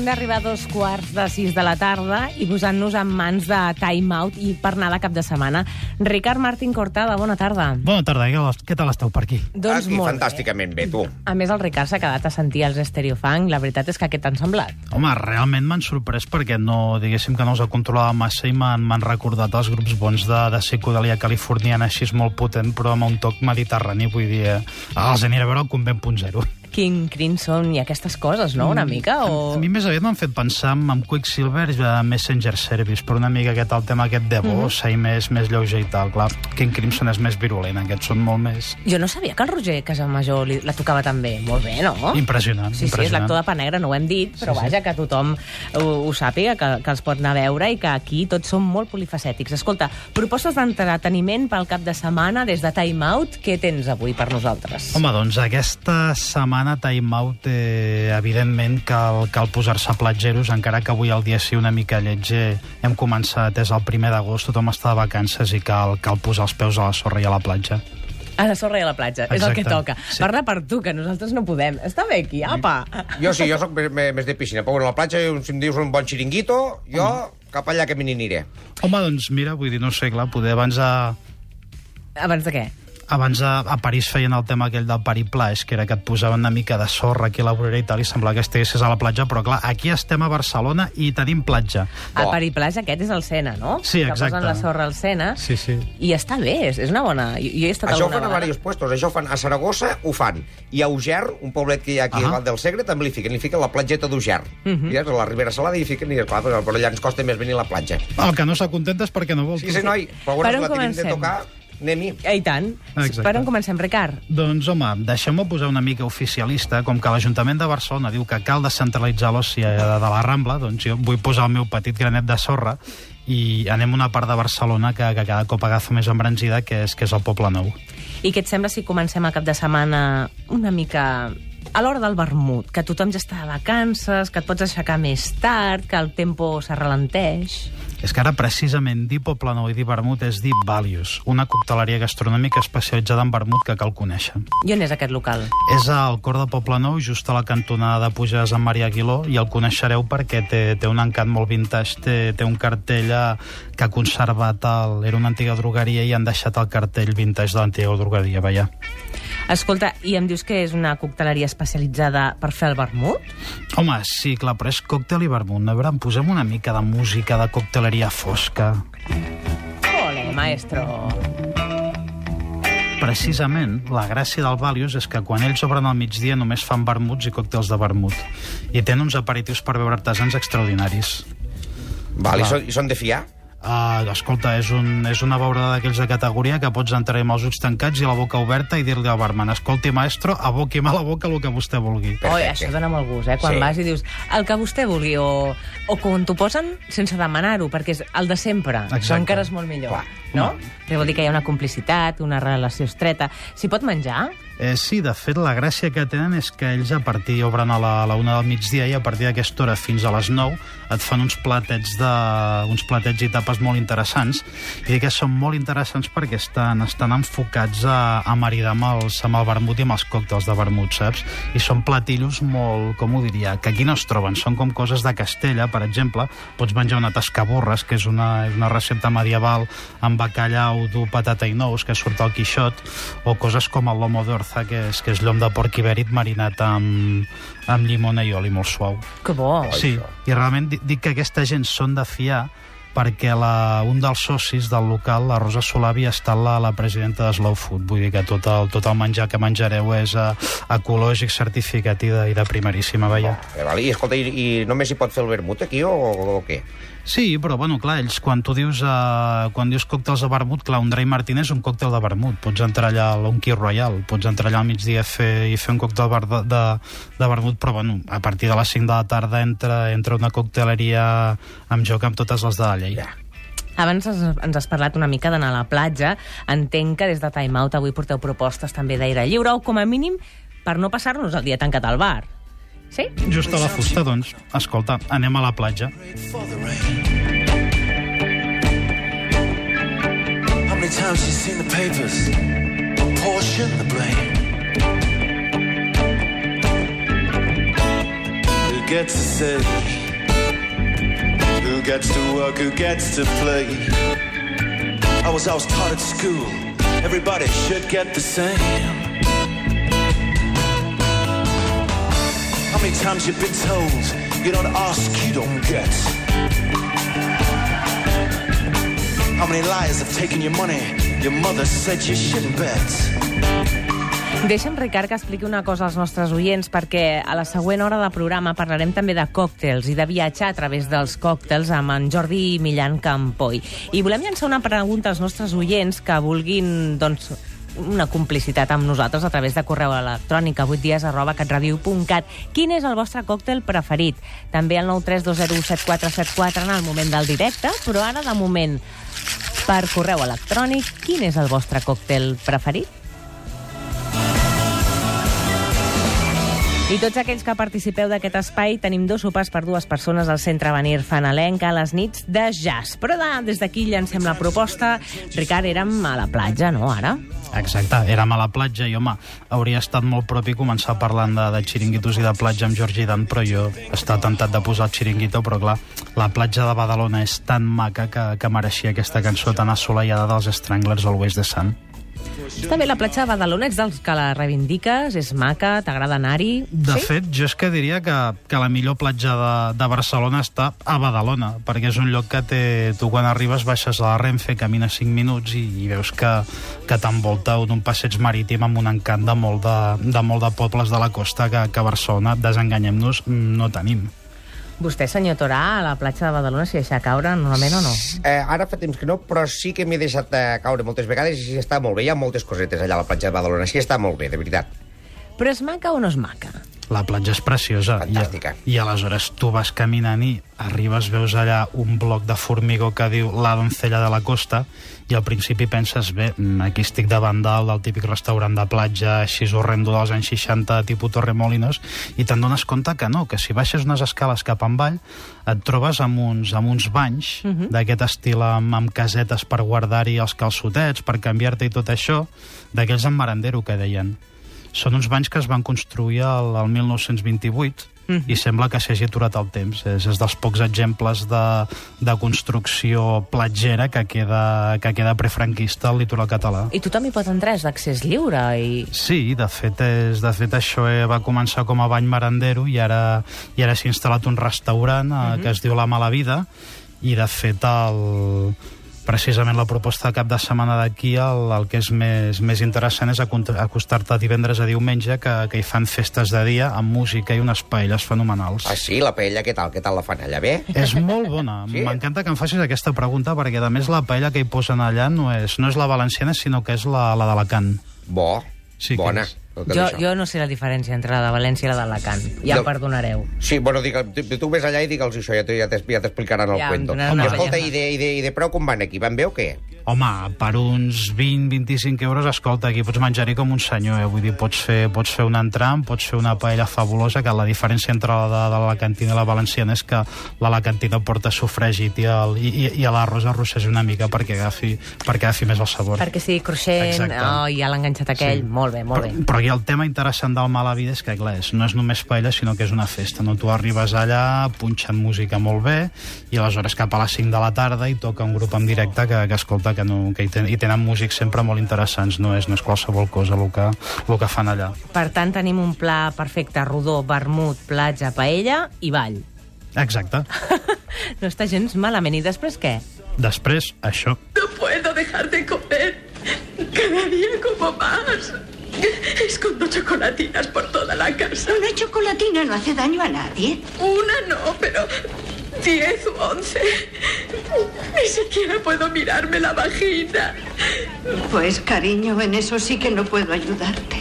punt d'arribar a dos quarts de sis de la tarda i posant-nos en mans de time out i per anar de cap de setmana. Ricard Martín Cortada, bona tarda. Bona tarda, què, què tal esteu per aquí? Doncs Aquí, molt fantàsticament bé, tu. bé. A més, el Ricard s'ha quedat a sentir els Stereofunk. La veritat és que què t'han semblat? Home, realment m'han sorprès perquè no, diguéssim que no us controlava massa i m'han recordat els grups bons de, de psicodelia californiana així molt potent, però amb un toc mediterrani, vull dir, eh, els aniré a veure al Convent Punt Zero. King Crimson i aquestes coses, no?, una mica? O... A mi més aviat m'han fet pensar en, en Quicksilver i a Messenger Service, però una mica aquest el tema aquest de bossa i més, més lleuger i tal. Clar, King Crimson és més virulent, aquests són molt més... Jo no sabia que el Roger Casamajor li, la tocava tan bé. Molt bé, no? Impressionant, Sí, sí, és impressionant. l'actor de Pa Negra, no ho hem dit, però Sí, sí. vaja, que tothom ho, ho sàpiga, que, que els pot anar a veure i que aquí tots som molt polifacètics. Escolta, propostes d'entreteniment pel cap de setmana des de Time Out, què tens avui per nosaltres? Home, doncs aquesta setmana Time Out, eh, evidentment, cal, cal posar-se platgeros, encara que avui el dia sigui una mica lletger. Hem començat, és el primer d'agost, tothom està de vacances i cal, cal posar els peus a la sorra i a la platja. A la sorra i a la platja, és el que Exacte, toca. sí. Parla per tu, que nosaltres no podem. Està bé aquí, apa! Jo sí, jo sóc més, més de piscina. Però bueno, a la platja, si em dius un bon xiringuito, jo cap allà que me n'aniré. Home, doncs mira, vull dir, no sé, clar, poder abans a, Abans de què? Abans a, a París feien el tema aquell del Pariplage, que era que et posaven una mica de sorra aquí a la vorera i tal, i semblava que estiguessis a la platja, però clar, aquí estem a Barcelona i tenim platja. El periplàs aquest és el Sena, no? Sí, Que exacte. posen la sorra al Sena. Sí, sí. I està bé, és, és una bona... Jo, jo he estat Això ho fan a vegada. diversos puestos. Això ho fan a Saragossa, ho fan. I a Uger, un poblet que hi ha aquí Ah. al del Segre, també li fiquen. Li fiquen la platgeta d'Uger. Mhm. I és a la Ribera Salada i fiquen, i clar, però, però allà ens costa més venir a la platja. El que no s'acontenta és perquè no vol. Sí, sí, noi, però Per on la tenim de comencem? tocar, anem-hi. Eh, I tant. Exacte. Per on comencem, Ricard? Doncs, home, deixeu-me posar una mica oficialista. Com que l'Ajuntament de Barcelona diu que cal descentralitzar l'oci de, de la Rambla, doncs jo vull posar el meu petit granet de sorra i anem a una part de Barcelona que, que cada cop agafa més embranzida, que és, que és el Poble Nou. I què et sembla si comencem el cap de setmana una mica a l'hora del vermut, que tothom ja està de vacances, que et pots aixecar més tard, que el tempo se ralenteix... És que ara precisament dir Poble Nou i dir vermut és dir Valius, una cocteleria gastronòmica especialitzada en vermut que cal conèixer. I on és aquest local? És al cor de Poble Nou, just a la cantonada de Puges amb Maria Aguiló, i el coneixereu perquè té, té un encant molt vintage, té, té un cartell eh, que ha conservat el... Era una antiga drogueria i han deixat el cartell vintage de l'antiga drogueria, veia. Escolta, i em dius que és una cocteleria especialitzada per fer el vermut? Home, sí, clar, però és còctel i vermut. A veure, em posem una mica de música de cocteleria fosca. Ole, maestro! Precisament, la gràcia del Valius és que quan ells obren al migdia només fan vermuts i còctels de vermut. I tenen uns aperitius per beure artesans extraordinaris. Val, i, són, I són de fiar? Uh, escolta, és, un, és una beurada d'aquells de categoria que pots entrar amb els ulls tancats i la boca oberta i dir-li al barman, escolti, maestro, aboqui'm a la boca el que vostè vulgui. Oi, Perfecte. això dona molt gust, eh? Quan Sí. vas i dius el que vostè vulgui, o, o quan t'ho posen sense demanar-ho, perquè és el de sempre. Això Exacte. encara és molt millor, Clar. no? Que vol dir que hi ha una complicitat, una relació estreta. S'hi pot menjar? Eh, sí, de fet, la gràcia que tenen és que ells a partir, obren a la, a la una del migdia i a partir d'aquesta hora fins a les 9 et fan uns platets, de, uns platets i tapes molt interessants i que són molt interessants perquè estan, estan enfocats a, a maridar amb, els, amb el vermut i amb els còctels de vermut, saps? I són platillos molt, com ho diria, que aquí no es troben. Són com coses de Castella, per exemple. Pots menjar una tascaburres, que és una, és una recepta medieval amb bacallau dur patata i nous, que surt al Quixot, o coses com el lomo d'orza, que és, que és llom de porc ibèric marinat amb, amb llimona i oli molt suau. Que bo. Sí, això. i realment di- dic que aquesta gent són de fiar perquè la, un dels socis del local, la Rosa Solavi, ha estat la, la presidenta de Slow Food. Vull dir que tot el, tot el menjar que menjareu és uh, ecològic, certificat i de, i de primeríssima, veia. Eh, val, I escolta, i, i només hi pot fer el vermut aquí o, o què? Sí, però bueno, clar, ells quan tu dius, uh, quan dius còctels de vermut, clar, un Dry Martini és un còctel de vermut. Pots entrar allà a Key Royal, pots entrar allà al migdia fer, i fer un còctel de, de, de vermut, però bueno, a partir de les 5 de la tarda entra, entra una cocteleria amb joc amb totes les de la llei. Ja. Abans ens has parlat una mica d'anar a la platja. Entenc que des de Time Out avui porteu propostes també d'aire lliure, o com a mínim per no passar-nos el dia tancat al bar. Sí? Just a la fusta, doncs, escolta, anem a la platja. for the rain. How many times you seen the papers apportion the blame? Who gets to say? Who gets to work? Who gets to play? I was, I was taught at school. Everybody should get the same. Many times you've been told you don't ask, you don't get? How many liars have taken your money? Your mother said you shouldn't bet. Deixa'm, Ricard, que expliqui una cosa als nostres oients, perquè a la següent hora de programa parlarem també de còctels i de viatjar a través dels còctels amb en Jordi Millan Campoy. I volem llançar una pregunta als nostres oients que vulguin, doncs, una complicitat amb nosaltres a través de correu electrònic a 8 dies arroba catradio.cat. Quin és el vostre còctel preferit? També al 932017474 en el moment del directe, però ara, de moment, per correu electrònic, quin és el vostre còctel preferit? I tots aquells que participeu d'aquest espai tenim dos sopars per dues persones al Centre Avenir Fanalenca a les nits de jazz. Però de, des d'aquí llancem la proposta. Ricard, érem a la platja, no, ara? Exacte, érem a la platja i, home, hauria estat molt propi començar parlant de, de xiringuitos i de platja amb Jordi Dan, però jo he estat tentat de posar el xiringuito, però clar, la platja de Badalona és tan maca que, que mereixia aquesta cançó tan assolellada dels Stranglers Always the Sun. Està bé, la platja de Badalona ets dels que la reivindiques, és maca, t'agrada anar-hi? De sí? fet, jo és que diria que, que la millor platja de, de Barcelona està a Badalona, perquè és un lloc que té, tu quan arribes baixes a la Renfe, camines 5 minuts i, i veus que, que t'envolta d'un passeig marítim amb un encant de molt de, de, molt de pobles de la costa que, que a Barcelona, desenganyem-nos, no tenim. Vostè, senyor Torà, a la platja de Badalona s'hi deixa caure normalment o no? Eh, ara fa temps que no, però sí que m'he deixat eh, caure moltes vegades i sí està molt bé. Hi ha moltes cosetes allà a la platja de Badalona. Sí està molt bé, de veritat. Però és maca o no és maca? La platja és preciosa. Fantàstica. I, I aleshores tu vas caminant i arribes, veus allà un bloc de formigó que diu La doncella de la costa i al principi penses, bé, mm, aquí estic davant del, del típic restaurant de platja així horrendo dels anys 60, tipus Torremolinos, i te'n dones compte que no, que si baixes unes escales cap en vall et trobes amb uns, amb uns banys uh -huh. d'aquest estil amb, amb casetes per guardar-hi els calçotets, per canviar-te i tot això, d'aquells amb marandero que deien. Són uns banys que es van construir al, al 1928 Mhm. i sembla que s'hagi aturat el temps. És, és dels pocs exemples de, de construcció platgera que queda, que queda prefranquista al litoral català. I tothom hi pot entrar, és d'accés lliure i... Sí, de fet, és, de fet això eh, va començar com a bany marandero i ara, i ara s'ha instal·lat un restaurant eh, que es diu La Mala Vida i de fet el, precisament la proposta de cap de setmana d'aquí el, el que és més, més interessant és acostar-te divendres a diumenge que, que hi fan festes de dia amb música i unes paelles fenomenals. Ah, sí? La paella, què tal? Què tal la fan allà? Bé? És molt bona. Sí? M'encanta que em facis aquesta pregunta perquè, a més, la paella que hi posen allà no és, no és la valenciana, sinó que és la, la d'Alacant. Bo. Sí Bona. és. Jo, això. jo no sé la diferència entre la de València i la d'Alacant. Ja em perdonareu. Sí, bueno, digue, tu, tu vés allà i digue'ls això, ja, t'ho- ja t'explicaran el Ja, cuento. donaran I una escolta, i de, i, de, i de preu com van aquí? Van bé o què? Home, per uns 20-25 euros, escolta, aquí pots menjar-hi com un senyor, eh? Vull dir, pots fer, pots fer un entram, pots fer una paella fabulosa, que la diferència entre la de, de la cantina i la valenciana és que la, la cantina porta sofregit i, el, i, i, i l'arròs arrosseix una mica perquè agafi, perquè agafi més el sabor. Perquè sigui cruixent, Exacte. oh, ja l'ha enganxat aquell. Sí. Molt bé, molt bé. Però, però aquí el tema interessant del Mala Vida és que, clar, és, no és només paella, sinó que és una festa, no? Tu arribes allà, punxen música molt bé, i aleshores cap a les 5 de la tarda hi toca un grup en directe que, que escolta, que, no, que hi, ten, hi tenen músics sempre molt interessants, no és, no és qualsevol cosa el que, el que fan allà. Per tant, tenim un pla perfecte, rodó, vermut, platja, paella i ball. Exacte. No està gens malament. I després què? Després, això. No puedo dejar de comer. Cada día como más. Escondo chocolatinas por toda la casa. Una chocolatina no hace daño a nadie. Una no, pero diez u once. Ni siquiera puedo mirarme la vagina. Pues cariño, en eso sí que no puedo ayudarte.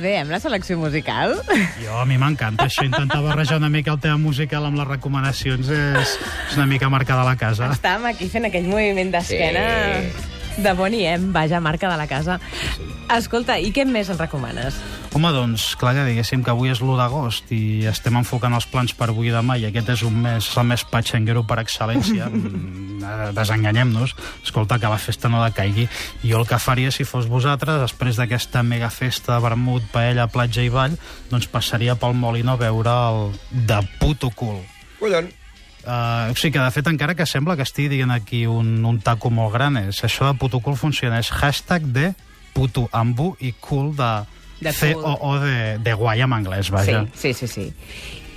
Bé, amb la selecció musical? Jo, a mi m'encanta això, intentar barrejar una mica el tema musical amb les recomanacions és, és una mica marcada a la casa. Estàvem aquí fent aquell moviment d'esquena de Boniem, vaja, marca de la casa. Escolta, i què més ens recomanes? Home, doncs, clar que diguéssim que avui és l'1 d'agost i estem enfocant els plans per avui i demà i aquest és un mes, el mes patxanguero per excel·lència. Mm, eh, Desenganyem-nos. Escolta, que la festa no decaigui. Jo el que faria, si fos vosaltres, després d'aquesta mega festa de vermut, paella, platja i ball, doncs passaria pel Molino a veure el de puto cul. Collons. Uh, o sigui que, de fet, encara que sembla que estigui dient aquí un, un taco molt gran, és, això de puto cul funciona, és hashtag de puto ambu i cool de, De C-O-O de, de guai en anglès, vaja. Sí, sí, sí, sí.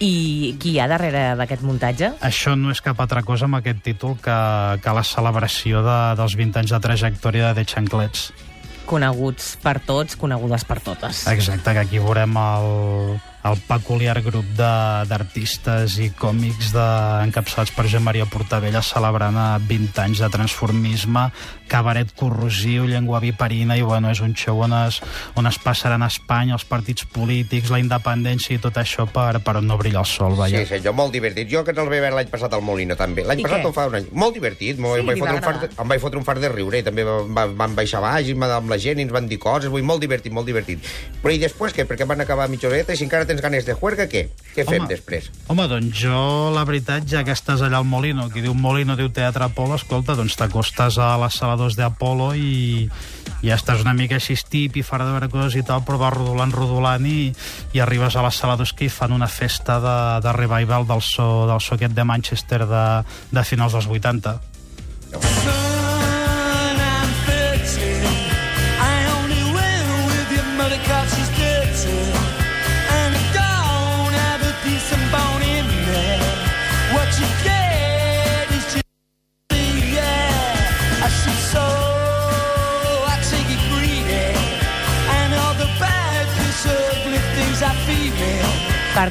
I qui hi ha darrere d'aquest muntatge? Això no és cap altra cosa amb aquest títol que, que la celebració de, dels 20 anys de trajectòria de The Chanclets. Coneguts per tots, conegudes per totes. Exacte, que aquí veurem el, el peculiar grup d'artistes i còmics de, encapçalats per Joan Maria Portabella celebrant a 20 anys de transformisme, cabaret corrosiu, llengua viperina, i bueno, és un show on es, on es passaran a Espanya els partits polítics, la independència i tot això per, per on no brilla el sol, Sí, vaja. senyor, molt divertit. Jo que el vaig veure l'any passat al Molino, també. L'any passat què? o fa un any. Molt divertit. Sí, em, vaig fotre un fart, em vaig fotre un fart de riure i també van, van baixar baix i amb la gent i ens van dir coses. Vull, molt divertit, molt divertit. Però i després què? Perquè van acabar a mitja horeta i si encara tens ganes de juerga, què? Què fem Home. després? Home, doncs jo, la veritat, ja que estàs allà al Molino, qui diu Molino diu Teatre Apolo, escolta, doncs t'acostes a les sala 2 d'Apolo i ja estàs una mica així tip i fora de veure coses i tal, però vas rodolant, rodolant i, i arribes a la sala 2 que hi fan una festa de, de revival del so, del so aquest de Manchester de, de finals dels 80.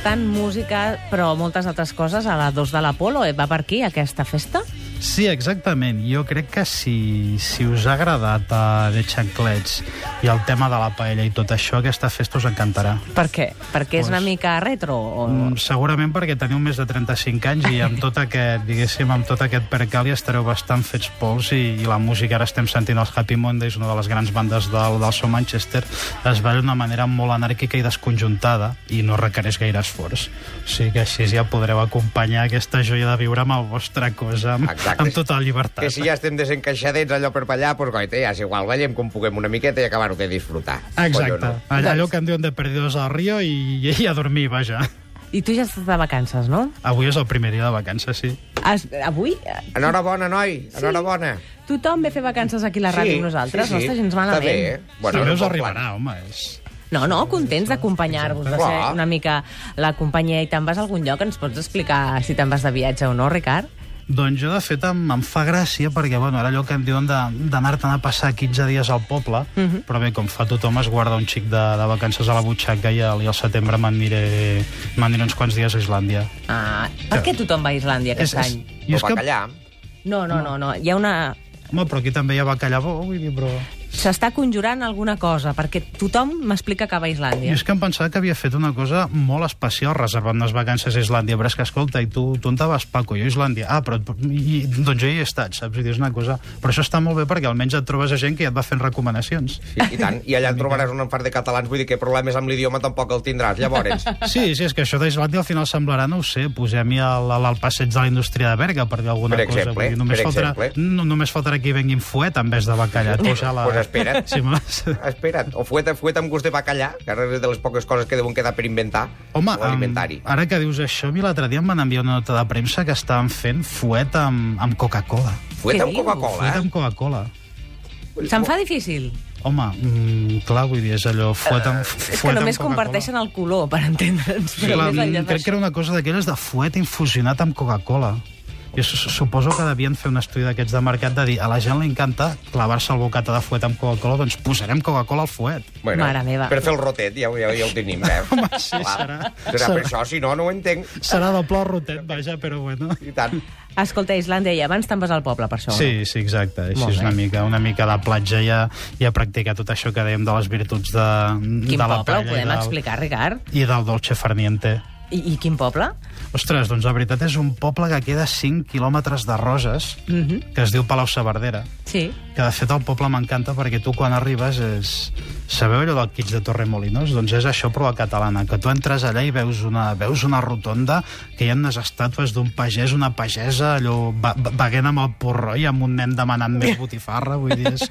Tant, música, però moltes altres coses a la 2 de l'Apolo. Eh? Va per aquí, aquesta festa? Sí, exactament. Jo crec que si, si us ha agradat uh, The Chanclets i el tema de la paella i tot això, aquesta festa us encantarà. Per què? Perquè és Pues- una mica retro? O... Mm, segurament perquè teniu més de 35 anys i amb tot aquest, diguéssim, amb tot aquest percal ja estareu bastant fets pols i, i la música, ara estem sentint els Happy Mondays, una de les grans bandes del, del so Manchester, es balla d'una manera molt anàrquica i desconjuntada i no requereix gaire esforç. O sigui que així ja podreu acompanyar aquesta joia de viure amb el vostre cos, amb, Exacte. Amb tota la llibertat. Que si ja estem desencaixadets allò per ballar, doncs goita, ja és igual, ballem com puguem una miqueta i acabar-ho de disfrutar. Exacte. Colló, no? Allò, allò que en diuen de perdidos al río i, i a dormir, vaja. I tu ja estàs de vacances, no? Avui és el primer dia de vacances, sí. Has, avui Enhorabona, noi, enhorabona. tothom ve a fer vacances aquí a la ràdio amb nosaltres, no està gens Està malament. bé, eh? Bueno, Veus un bon arribarà, plan. home. És... No, no, contents d'acompanyar-vos, de ser una mica la companyia. I te'n vas a algun lloc? Ens pots explicar si te'n vas de viatge o no, Ricard? Doncs jo, de fet, em, em fa gràcia perquè, bueno, era allò que em diuen de- d'anar-te'n a passar 15 dies al poble, Mhm. però bé, com fa tothom, es guarda un xic de, de vacances a la butxaca i al, i al setembre m'aniré uns quants dies a Islàndia. Ah, per què tothom va a Islàndia aquest any? jo O és que, bacallà. No, no, no, no. Hi ha una... home, però aquí també hi ha bacallà bo, vull dir, però... S'està conjurant alguna cosa, perquè tothom m'explica que va a Islàndia. és que em pensava que havia fet una cosa molt especial reservant unes vacances a Islàndia, però és que, escolta, i tu, tu on te vas, Paco? Jo a Islàndia. Ah, però i, doncs jo hi he estat, saps? I dius una cosa... Però això està molt bé perquè almenys et trobes a gent que ja et va fent recomanacions. Sí, I tant. I allà et trobaràs un enfart de catalans, vull dir que problemes amb l'idioma tampoc el tindràs, llavors. Sí, sí, és que això d'Islàndia al final semblarà, no ho sé, posem-hi al, al, al passeig de la indústria de Berga, per dir alguna Per exemple, cosa. Vull dir, només, per faltarà, exemple. no, només faltarà que hi venguin fuet en vez de bacallà. La... Pues espera't. Sí, me- Espera't, o fuet, fuet amb gust de bacallà, que ara és de les poques coses que deuen quedar per inventar. Home, o alimentari. Amb, ara que dius això, a mi l'altre dia em van enviar una nota de premsa que estaven fent fuet amb, amb Coca-Cola. Fuet amb? Coca-Cola, Fuet eh? amb Coca-Cola. Se'n fa difícil? Home, mm, clar, vull dir, és allò, fuet amb, És que fuet amb només Coca-Cola. comparteixen el color, per entendre'ns. Sí, clar, crec que era una cosa d'aquelles de fuet infusionat amb Coca-Cola. Su- suposo que devien fer un estudi d'aquests de mercat de dir a la gent li encanta clavar-se el bocata de fuet amb Coca-Cola, doncs posarem Coca-Cola al fuet. Bueno, Mare meva. Per fer el rotet, ja, ho- ja, ja ho tenim, eh? Home, sí, Clar. serà- Serà per serà- això, si no, no ho entenc. Serà doble rotet, vaja, però bueno. I tant. Escolta, Islàndia, i abans te'n vas al poble, per això, Sí, sí, exacte. Així Molt és una mica, una mica de platja i a, i a practicar tot això que dèiem de les virtuts de? Quin de la poble? Ho paella i podem del, explicar, Ricard? i del dolce farniente. I, I quin poble? Ostres, doncs la veritat és un poble que queda a 5 quilòmetres de Roses, Mm -hmm. que es diu Palau Saverdera, Sí. que de fet el poble m'encanta perquè tu quan arribes és... Sabeu allò del Quits de Torremolinos? Doncs és això, però a catalana, que tu entres allà i veus una, veus una rotonda que hi ha unes estàtues d'un pagès, una pagesa, allò beguent amb el porró i amb un nen demanant més botifarra, vull dir, és...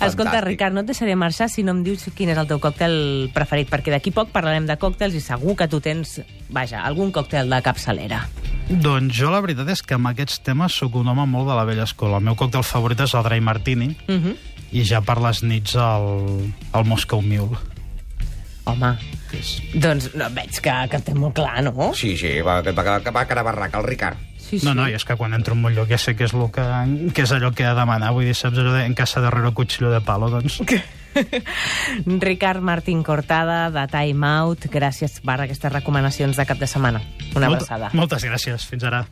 Escolta, Fantàstic. Ricard, no et deixaré marxar si no em dius quin és el teu còctel preferit, perquè d'aquí poc parlarem de còctels i segur que tu tens, vaja, algun còctel de capçalera. Doncs jo la veritat és que amb aquests temes sóc un home molt de la vella escola. El meu còctel favorit és el Dry Martini Uh -huh. i ja per les nits el, el Moscow Mule. Home, doncs no, veig que, que té molt clar, no? Sí, sí, va, va, va, va cara barraca, el Ricard. Sí, sí. No, no, i és que quan entro en un lloc ja sé què és, que, què és allò que he de demanar. Vull dir, saps allò de en casa de herrero cuchillo de palo, doncs... Ricard Martín Cortada, de Time Out, gràcies per aquestes recomanacions de cap de setmana. Una Molta- abraçada. Moltes gràcies. Fins ara.